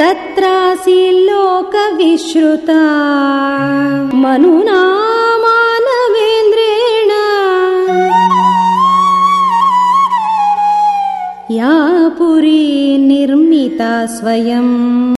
तत्रासि लोकविश्रुता। मनुना मानवेन्द्रेण। या पुरी निर्मिता स्वयम्।